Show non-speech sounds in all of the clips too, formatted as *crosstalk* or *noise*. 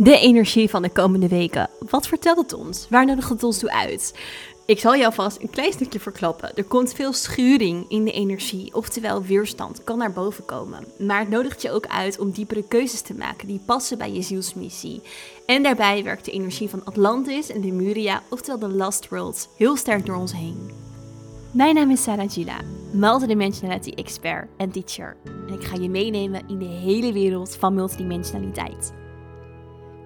De energie van de komende weken. Wat vertelt het ons? Waar nodigt het ons toe uit? Ik zal jou vast een klein stukje verklappen. Er komt veel schuring in de energie, oftewel weerstand kan naar boven komen. Maar het nodigt je ook uit om diepere keuzes te maken die passen bij je zielsmissie. En daarbij werkt de energie van Atlantis en Lemuria, oftewel de Last Worlds, heel sterk door ons heen. Mijn naam is Sarah Gila, multidimensionality expert en teacher. En ik ga je meenemen in de hele wereld van multidimensionaliteit.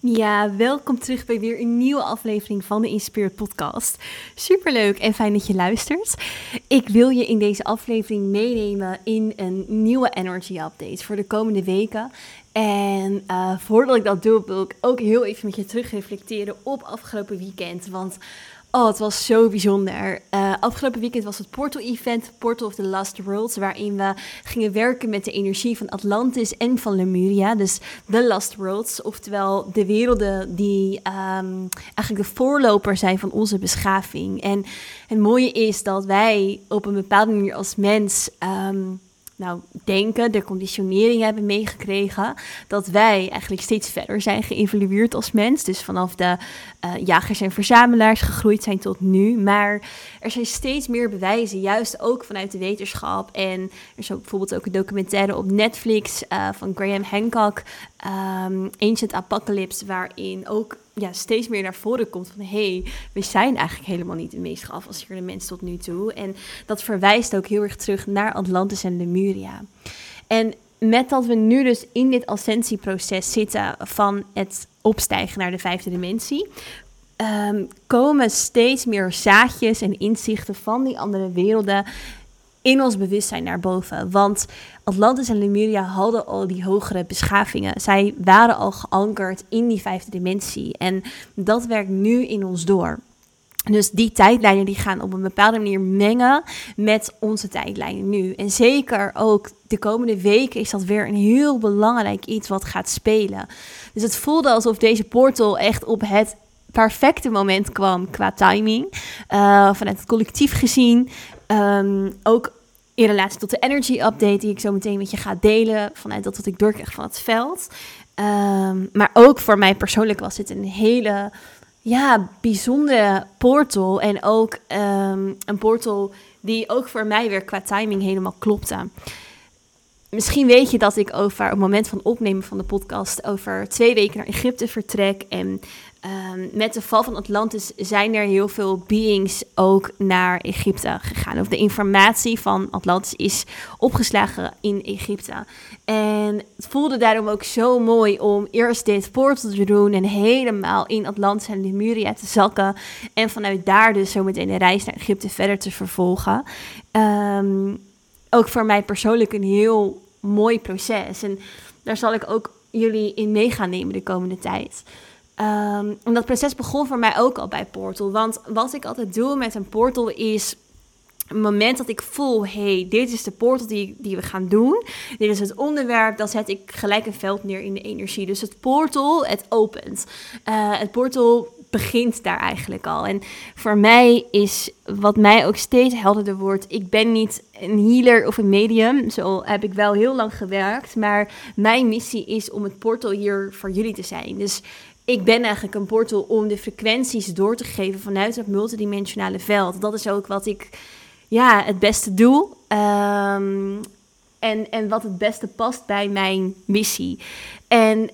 Ja, welkom terug bij weer een nieuwe aflevering van de Inspired Podcast. Superleuk en fijn dat je luistert. Ik wil je in deze aflevering meenemen in een nieuwe energy update voor de komende weken. En uh, voordat ik dat doe, wil ik ook heel even met je terug reflecteren op afgelopen weekend. Want Oh, het was zo bijzonder. Uh, afgelopen weekend was het Portal-event, Portal of the Last Worlds, waarin we gingen werken met de energie van Atlantis en van Lemuria. Dus de Last Worlds, oftewel de werelden die um, eigenlijk de voorloper zijn van onze beschaving. En het mooie is dat wij op een bepaalde manier als mens um, nou, denken, de conditionering hebben meegekregen, dat wij eigenlijk steeds verder zijn geëvolueerd als mens. Dus vanaf de uh, jagers en verzamelaars gegroeid zijn tot nu. Maar er zijn steeds meer bewijzen, juist ook vanuit de wetenschap. En er is ook bijvoorbeeld ook een documentaire op Netflix uh, van Graham Hancock, um, Ancient Apocalypse, waarin ook ja, steeds meer naar voren komt van hé, hey, we zijn eigenlijk helemaal niet de meest geavanceerde mens tot nu toe. En dat verwijst ook heel erg terug naar Atlantis en Lemuria. En met dat we nu dus in dit ascensieproces zitten van het opstijgen naar de vijfde dimensie, um, komen steeds meer zaadjes en inzichten van die andere werelden in ons bewustzijn naar boven. Want Atlantis en Lemuria hadden al die hogere beschavingen. Zij waren al geankerd in die vijfde dimensie. En dat werkt nu in ons door. Dus die tijdlijnen die gaan op een bepaalde manier mengen met onze tijdlijnen nu. En zeker ook de komende weken is dat weer een heel belangrijk iets wat gaat spelen. Dus het voelde alsof deze portal echt op het perfecte moment kwam qua timing. Uh, vanuit het collectief gezien. Um, ook in relatie tot de energy update die ik zo meteen met je ga delen. Vanuit dat wat ik doorkrijg van het veld. Um, maar ook voor mij persoonlijk was dit een hele ja, bijzondere portal. En ook um, een portal die ook voor mij weer qua timing helemaal klopte. Misschien weet je dat ik over het moment van opnemen van de podcast over twee weken naar Egypte vertrek. En Um, met de val van Atlantis zijn er heel veel beings ook naar Egypte gegaan. Of de informatie van Atlantis is opgeslagen in Egypte. En het voelde daarom ook zo mooi om eerst dit portal te doen en helemaal in Atlantis en Lemuria te zakken. En vanuit daar dus zometeen de reis naar Egypte verder te vervolgen. Um, ook voor mij persoonlijk een heel mooi proces. En daar zal ik ook jullie in mee gaan nemen de komende tijd. Um, en dat proces begon voor mij ook al bij Portal. Want wat ik altijd doe met een portal is een moment dat ik voel, hey, dit is de portal die, die we gaan doen. Dit is het onderwerp, dan zet ik gelijk een veld neer in de energie. Dus het portal, het opent. Uh, het portal begint daar eigenlijk al. En voor mij is wat mij ook steeds helderder wordt, ik ben niet een healer of een medium. Zo heb ik wel heel lang gewerkt. Maar mijn missie is om het portal hier voor jullie te zijn. Dus ik ben eigenlijk een portal om de frequenties door te geven vanuit het multidimensionale veld. Dat is ook wat ik ja, het beste doe. Um, en, en wat het beste past bij mijn missie. En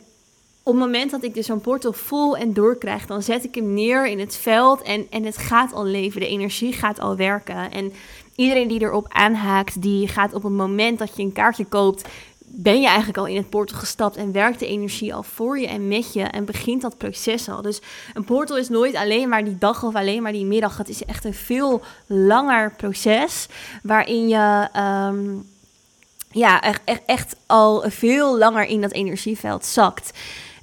op het moment dat ik dus zo'n portal vol en doorkrijg, dan zet ik hem neer in het veld en, en het gaat al leven. De energie gaat al werken. En iedereen die erop aanhaakt, die gaat op het moment dat je een kaartje koopt, ben je eigenlijk al in het portal gestapt en werkt de energie al voor je en met je en begint dat proces al. Dus een portal is nooit alleen maar die dag of alleen maar die middag. Het is echt een veel langer proces waarin je um, ja, echt, echt al veel langer in dat energieveld zakt.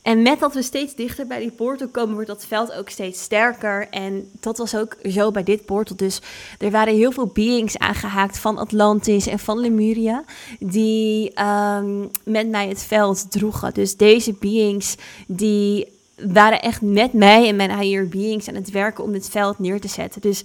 En met dat we steeds dichter bij die portal komen, wordt dat veld ook steeds sterker. En dat was ook zo bij dit portal. Dus er waren heel veel beings aangehaakt van Atlantis en van Lemuria, die ehm, met mij het veld droegen. Dus deze beings, die waren echt met mij en mijn higher beings aan het werken om dit veld neer te zetten. Dus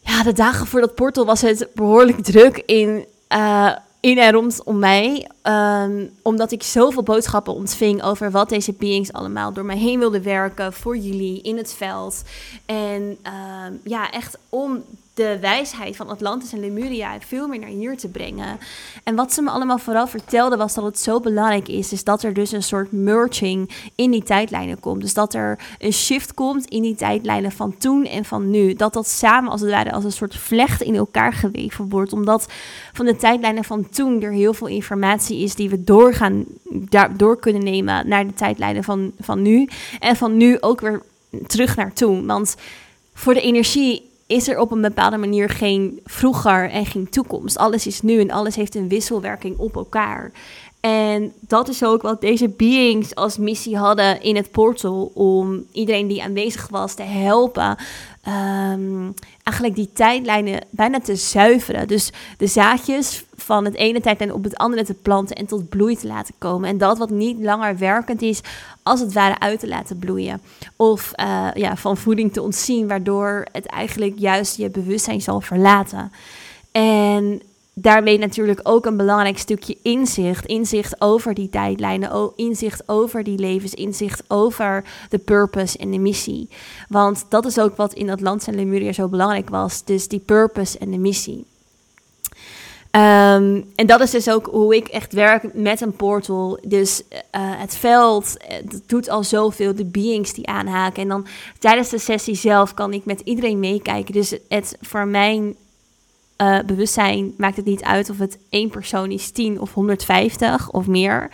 ja, de dagen voor dat portal was het behoorlijk druk in... Uh, in en rondom mij. Ehm, omdat ik zoveel boodschappen ontving over wat deze beings allemaal door mij heen wilden werken voor jullie in het veld. En ehm, ja, echt om de wijsheid van Atlantis en Lemuria veel meer naar hier te brengen. En wat ze me allemaal vooral vertelde was dat het zo belangrijk is, is dat er dus een soort merging in die tijdlijnen komt. Dus dat er een shift komt in die tijdlijnen van toen en van nu. Dat dat samen als het ware als een soort vlecht in elkaar geweven wordt. Omdat van de tijdlijnen van toen er heel veel informatie is die we doorgaan, door kunnen nemen naar de tijdlijnen van, van nu. En van nu ook weer terug naar toen. Want voor de energie is er op een bepaalde manier geen vroeger en geen toekomst. Alles is nu en alles heeft een wisselwerking op elkaar. En dat is ook wat deze beings als missie hadden in het portal. Om iedereen die aanwezig was te helpen. Um, eigenlijk die tijdlijnen bijna te zuiveren. Dus de zaadjes van het ene tijdlijn op het andere te planten en tot bloei te laten komen. En dat wat niet langer werkend is, als het ware uit te laten bloeien. Of uh, ja, van voeding te ontzien, waardoor het eigenlijk juist je bewustzijn zal verlaten. En daarmee natuurlijk ook een belangrijk stukje inzicht. Inzicht over die tijdlijnen, inzicht over die levens, inzicht over de purpose en de missie. Want dat is ook wat in Atlantis en Lemuria zo belangrijk was. Dus die purpose en de missie. Um, en dat is dus ook hoe ik echt werk met een portal. Dus uh, het veld het doet al zoveel, de beings die aanhaken. En dan tijdens de sessie zelf kan ik met iedereen meekijken. Dus het voor mijn uh, bewustzijn maakt het niet uit of het één persoon is, 10 of 150 of meer.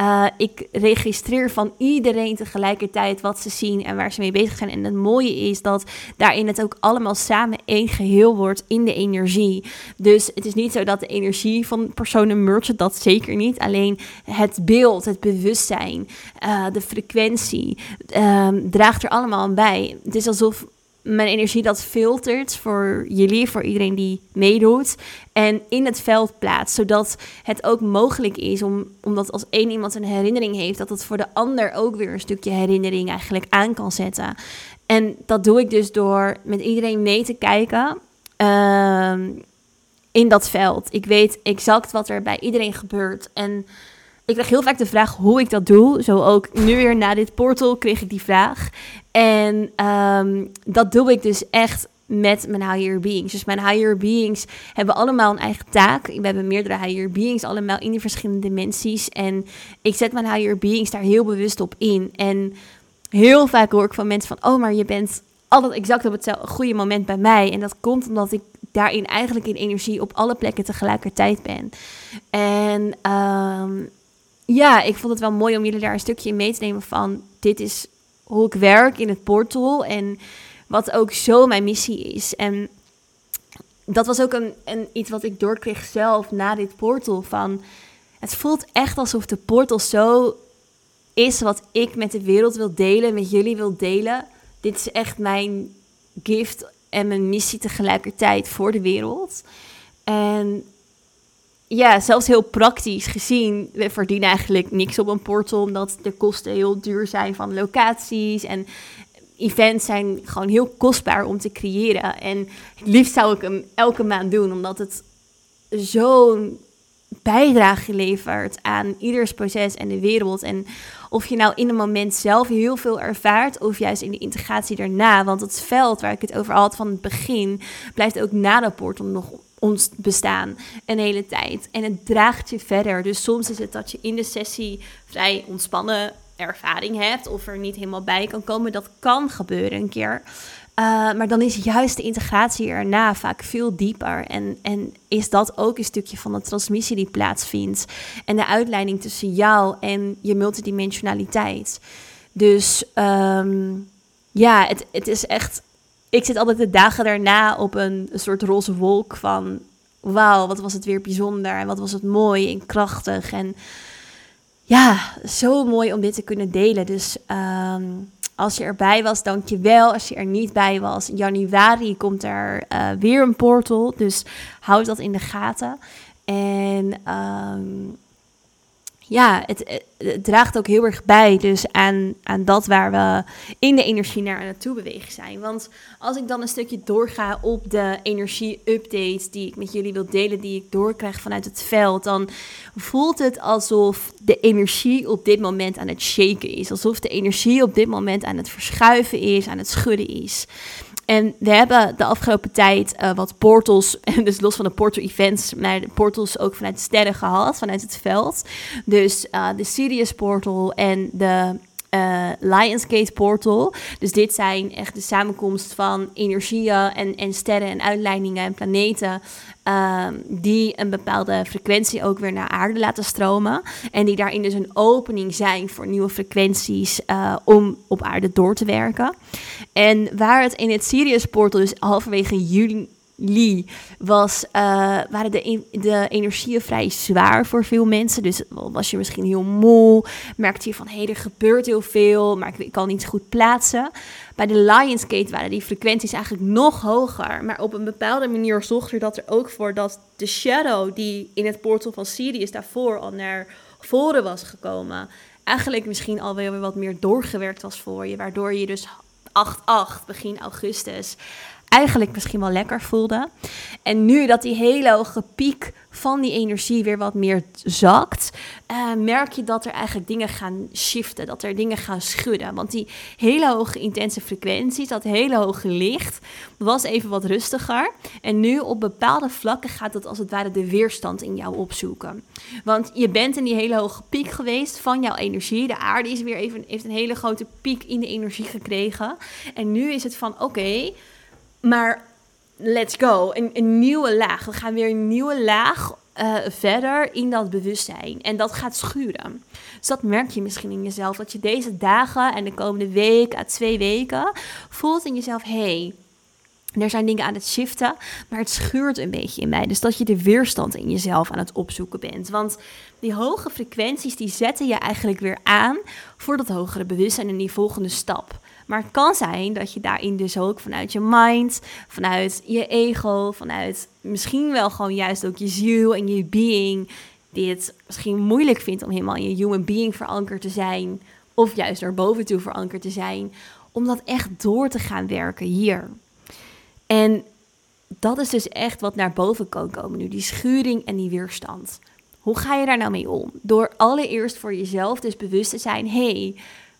Uh, ik registreer van iedereen tegelijkertijd wat ze zien en waar ze mee bezig zijn. En het mooie is dat daarin het ook allemaal samen één geheel wordt in de energie. Dus het is niet zo dat de energie van personen merge, dat zeker niet. Alleen het beeld, het bewustzijn, uh, de frequentie um, draagt er allemaal aan bij. Het is alsof mijn energie dat filtert voor jullie, voor iedereen die meedoet. En in het veld plaatst, zodat het ook mogelijk is om, omdat als één iemand een herinnering heeft, dat het voor de ander ook weer een stukje herinnering eigenlijk aan kan zetten. En dat doe ik dus door met iedereen mee te kijken. Ehm, in dat veld. Ik weet exact wat er bij iedereen gebeurt. En ik krijg heel vaak de vraag hoe ik dat doe. Zo ook nu weer na dit portal kreeg ik die vraag. En um, dat doe ik dus echt met mijn higher beings. Dus mijn higher beings hebben allemaal een eigen taak. We hebben meerdere higher beings, allemaal in die verschillende dimensies. En ik zet mijn higher beings daar heel bewust op in. En heel vaak hoor ik van mensen van... oh, maar je bent altijd exact op het goede moment bij mij. En dat komt omdat ik daarin eigenlijk in energie op alle plekken tegelijkertijd ben. En um, ja, ik vond het wel mooi om jullie daar een stukje in mee te nemen van... dit is hoe ik werk in het portal en wat ook zo mijn missie is. En dat was ook een, iets wat ik doorkreeg zelf na dit portal. Van, het voelt echt alsof de portal zo is wat ik met de wereld wil delen, met jullie wil delen. Dit is echt mijn gift en mijn missie tegelijkertijd voor de wereld. En ja, zelfs heel praktisch gezien, we verdienen eigenlijk niks op een portal, omdat de kosten heel duur zijn van locaties en events zijn gewoon heel kostbaar om te creëren. En het liefst zou ik hem elke maand doen, omdat het zo'n bijdrage levert aan ieders proces en de wereld. En of je nou in een moment zelf heel veel ervaart, of juist in de integratie daarna. Want het veld waar ik het over had van het begin, blijft ook na de portal nog ons bestaan een hele tijd. En het draagt je verder. Dus soms is het dat je in de sessie vrij ontspannen ervaring hebt of er niet helemaal bij kan komen. Dat kan gebeuren een keer. Uh, maar dan is juist de integratie erna vaak veel dieper. En, en is dat ook een stukje van de transmissie die plaatsvindt. En de uitleiding tussen jou en je multidimensionaliteit. Dus um, ja, het, het is echt ik zit altijd de dagen daarna op een, soort roze wolk van wauw, wat was het weer bijzonder en wat was het mooi en krachtig. En ja, zo mooi om dit te kunnen delen. Dus ehm, als je erbij was, dank je wel. Als je er niet bij was, in januari komt er uh, weer een portal. Dus houd dat in de gaten. En um, ja, het, draagt ook heel erg bij dus aan, aan dat waar we in de energie naar naartoe bewegen zijn. Want als ik dan een stukje doorga op de energie-updates die ik met jullie wil delen, die ik doorkrijg vanuit het veld, dan voelt het alsof de energie op dit moment aan het shaken is. Alsof de energie op dit moment aan het verschuiven is, aan het schudden is. En we hebben de afgelopen tijd uh, wat portals, *laughs* dus los van de portal events, maar de portals ook vanuit de sterren gehad, vanuit het veld. Dus uh, de Sirius portal en de uh, Lionsgate portal. Dus dit zijn echt de samenkomst van energieën en, en sterren en uitleidingen en planeten. Um, die een bepaalde frequentie ook weer naar aarde laten stromen. En die daarin dus een opening zijn voor nieuwe frequenties uh, om op aarde door te werken. En waar het in het Sirius portal dus halverwege juli Lee was, uh, waren de, de energieën vrij zwaar voor veel mensen. Dus was je misschien heel moe, merkte je van hé, hey, er gebeurt heel veel, maar ik, kan niet goed plaatsen. Bij de Lionsgate waren die frequenties eigenlijk nog hoger. Maar op een bepaalde manier zorgde dat er ook voor dat de shadow die in het portal van Sirius daarvoor al naar voren was gekomen, eigenlijk misschien alweer wat meer doorgewerkt was voor je. Waardoor je dus 8-8 begin augustus eigenlijk misschien wel lekker voelde. En nu dat die hele hoge piek van die energie weer wat meer zakt, uh, merk je dat er eigenlijk dingen gaan shiften, dat er dingen gaan schudden. Want die hele hoge intense frequenties, dat hele hoge licht, was even wat rustiger. En nu op bepaalde vlakken gaat het als het ware de weerstand in jou opzoeken. Want je bent in die hele hoge piek geweest van jouw energie. De aarde is weer even, heeft een hele grote piek in de energie gekregen. En nu is het van oké. Maar let's go. Een, nieuwe laag. We gaan weer een nieuwe laag uh, verder in dat bewustzijn. En dat gaat schuren. Dus dat merk je misschien in jezelf. Dat je deze dagen en de komende week, à twee weken, voelt in jezelf: hey, er zijn dingen aan het shiften, maar het schuurt een beetje in mij. Dus dat je de weerstand in jezelf aan het opzoeken bent. Want die hoge frequenties die zetten je eigenlijk weer aan voor dat hogere bewustzijn en die volgende stap. Maar het kan zijn dat je daarin dus ook vanuit je mind, vanuit je ego, vanuit misschien wel gewoon juist ook je ziel en je being, dit misschien moeilijk vindt om helemaal in je human being verankerd te zijn, of juist naar boven toe verankerd te zijn, om dat echt door te gaan werken hier. En dat is dus echt wat naar boven kan komen nu, die schuring en die weerstand. Hoe ga je daar nou mee om? Door allereerst voor jezelf dus bewust te zijn: hey,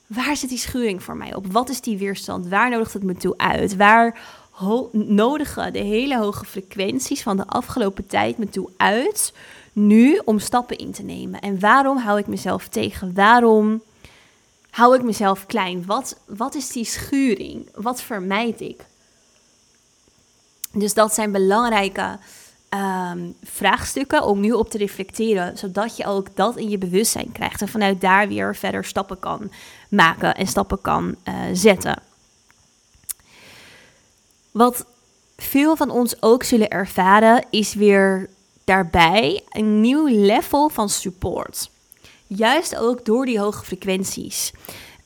waar zit die schuring voor mij op? Wat is die weerstand? Waar nodigt het me toe uit? Waar nodigen de hele hoge frequenties van de afgelopen tijd me toe uit nu om stappen in te nemen? En waarom hou ik mezelf tegen? Waarom hou ik mezelf klein? Wat, wat is die schuring? Wat vermijd ik? Dus dat zijn belangrijke um, vraagstukken om nu op te reflecteren, zodat je ook dat in je bewustzijn krijgt en vanuit daar weer verder stappen kan maken en stappen kan uh, zetten. Wat veel van ons ook zullen ervaren, is weer daarbij een nieuw level van support. Juist ook door die hoge frequenties.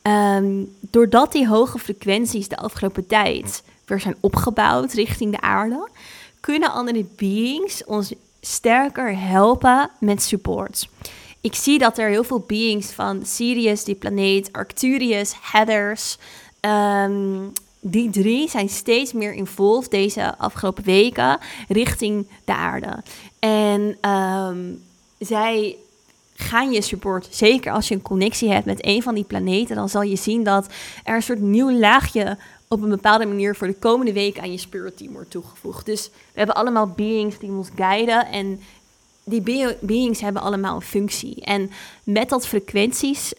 Um, doordat die hoge frequenties de afgelopen tijd weer zijn opgebouwd richting de aarde, kunnen andere beings ons sterker helpen met support. Ik zie dat er heel veel beings van Sirius, die planeet, Arcturus, Heathers, ehm, die drie zijn steeds meer involved deze afgelopen weken richting de aarde. En ehm, zij gaan je support. Zeker als je een connectie hebt met een van die planeten, dan zal je zien dat er een soort nieuw laagje op een bepaalde manier voor de komende week aan je spirit team wordt toegevoegd. Dus we hebben allemaal beings die ons guiden en die beings hebben allemaal een functie. En met dat frequenties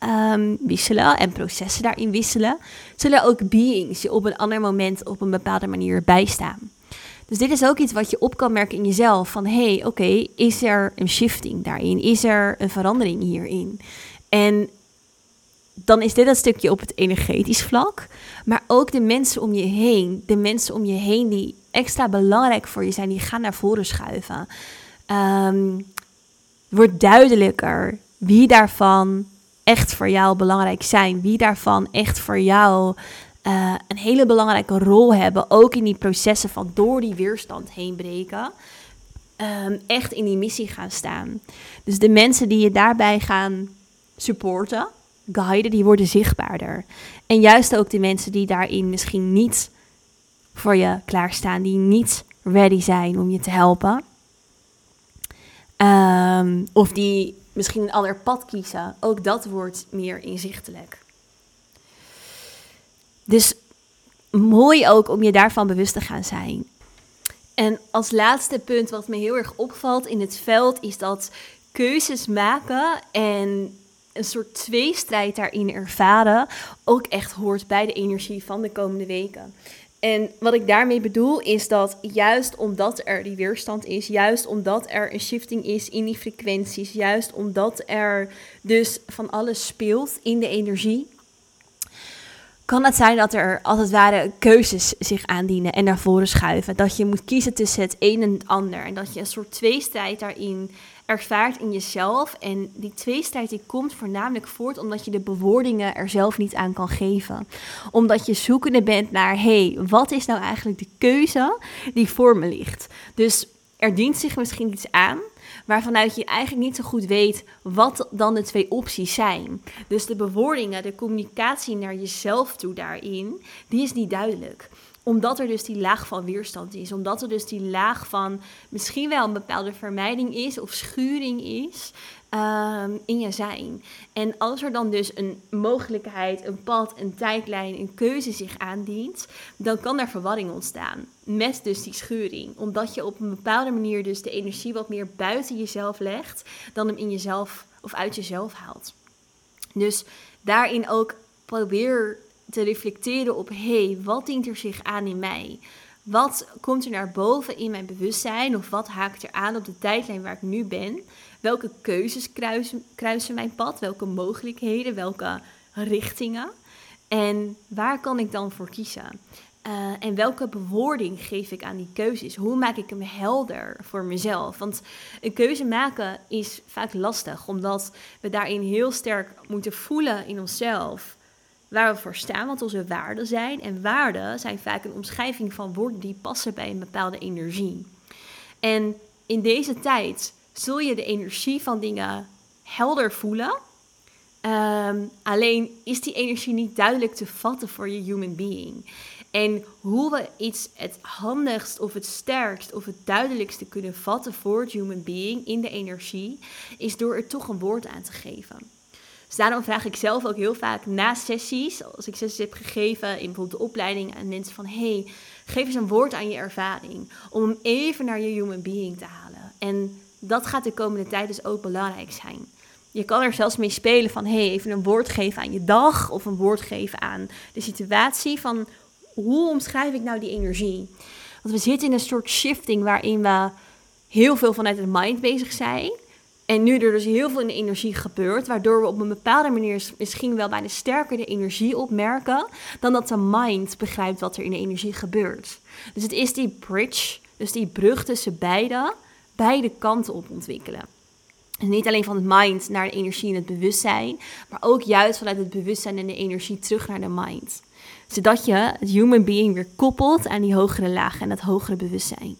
um, wisselen en processen daarin wisselen, zullen ook beings je op een ander moment op een bepaalde manier bijstaan. Dus dit is ook iets wat je op kan merken in jezelf. Van hé, hey, oké, is er een shifting daarin? Is er een verandering hierin? En dan is dit een stukje op het energetisch vlak. Maar ook de mensen om je heen. De mensen om je heen die extra belangrijk voor je zijn, die gaan naar voren schuiven. Um, wordt duidelijker wie daarvan echt voor jou belangrijk zijn. Wie daarvan echt voor jou uh, een hele belangrijke rol hebben. Ook in die processen van door die weerstand heen breken. Um, echt in die missie gaan staan. Dus de mensen die je daarbij gaan supporten, guiden, die worden zichtbaarder. En juist ook de mensen die daarin misschien niet voor je klaarstaan, die niet ready zijn om je te helpen. Um, of die misschien een ander pad kiezen. Ook dat wordt meer inzichtelijk. Dus mooi ook om je daarvan bewust te gaan zijn. En als laatste punt wat me heel erg opvalt in het veld is dat keuzes maken en een soort tweestrijd daarin ervaren ook echt hoort bij de energie van de komende weken. En wat ik daarmee bedoel is dat juist omdat er die weerstand is, juist omdat er een shifting is in die frequenties, juist omdat er dus van alles speelt in de energie, kan het zijn dat er als het ware keuzes zich aandienen en naar voren schuiven. Dat je moet kiezen tussen het een en het ander. En dat je een soort tweestrijd daarin ervaart in jezelf. En die tweestrijd die komt voornamelijk voort omdat je de bewoordingen er zelf niet aan kan geven. Omdat je zoekende bent naar, hé, hey, wat is nou eigenlijk de keuze die voor me ligt? Dus er dient zich misschien iets aan waarvanuit je eigenlijk niet zo goed weet wat dan de twee opties zijn. Dus de bewoordingen, de communicatie naar jezelf toe daarin, die is niet duidelijk omdat er dus die laag van weerstand is. Omdat er dus die laag van misschien wel een bepaalde vermijding is of schuring is ehm, in je zijn. En als er dan dus een mogelijkheid, een pad, een tijdlijn, een keuze zich aandient, dan kan er verwarring ontstaan. Met dus die schuring. Omdat je op een bepaalde manier dus de energie wat meer buiten jezelf legt dan hem in jezelf of uit jezelf haalt. Dus daarin ook probeer te reflecteren op: hé, hey, wat dient er zich aan in mij? Wat komt er naar boven in mijn bewustzijn? Of wat haakt er aan op de tijdlijn waar ik nu ben? Welke keuzes kruisen, kruisen mijn pad? Welke mogelijkheden? Welke richtingen? En waar kan ik dan voor kiezen? Uh, en welke bewoording geef ik aan die keuzes? Hoe maak ik hem helder voor mezelf? Want een keuze maken is vaak lastig, omdat we daarin heel sterk moeten voelen in onszelf waar we voor staan, wat onze waarden zijn. En waarden zijn vaak een omschrijving van woorden die passen bij een bepaalde energie. En in deze tijd zul je de energie van dingen helder voelen. Ehm, alleen is die energie niet duidelijk te vatten voor je human being. En hoe we iets het handigst of het sterkst of het duidelijkste kunnen vatten voor het human being in de energie, is door er toch een woord aan te geven. Dus daarom vraag ik zelf ook heel vaak na sessies, als ik sessies heb gegeven in bijvoorbeeld de opleiding aan mensen van hey, geef eens een woord aan je ervaring. Om hem even naar je human being te halen. En dat gaat de komende tijd dus ook belangrijk zijn. Je kan er zelfs mee spelen van hey, even een woord geven aan je dag of een woord geven aan de situatie van hoe omschrijf ik nou die energie? Want we zitten in een soort shifting waarin we heel veel vanuit het mind bezig zijn. En nu er dus heel veel in de energie gebeurt, waardoor we op een bepaalde manier misschien wel bijna sterker de energie opmerken, dan dat de mind begrijpt wat er in de energie gebeurt. Dus het is die bridge, dus die brug tussen beide, beide kanten op ontwikkelen. Dus niet alleen van het mind naar de energie en het bewustzijn, maar ook juist vanuit het bewustzijn en de energie terug naar de mind. Zodat je het human being weer koppelt aan die hogere laag en het hogere bewustzijn.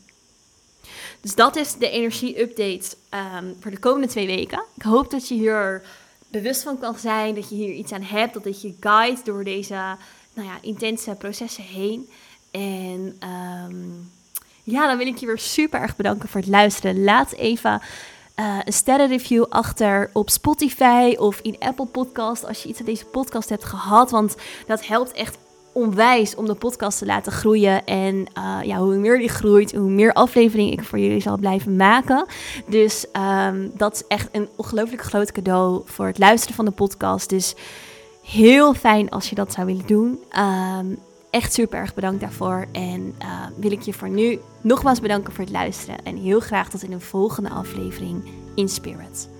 Dus dat is de energie-update ehm, voor de komende twee weken. Ik hoop dat je hier bewust van kan zijn, dat je hier iets aan hebt, dat dit je guide door deze nou ja, intense processen heen. En ehm, ja, dan wil ik je weer super erg bedanken voor het luisteren. Laat even uh, een sterrenreview achter op Spotify of in Apple Podcast als je iets aan deze podcast hebt gehad. Want dat helpt echt onwijs om de podcast te laten groeien. En uh, ja, hoe meer die groeit, hoe meer afleveringen ik voor jullie zal blijven maken. Dus um, dat is echt een ongelooflijk groot cadeau voor het luisteren van de podcast. Dus heel fijn als je dat zou willen doen. Um, echt super erg bedankt daarvoor. En uh, wil ik je voor nu nogmaals bedanken voor het luisteren. En heel graag tot in een volgende aflevering in Spirit.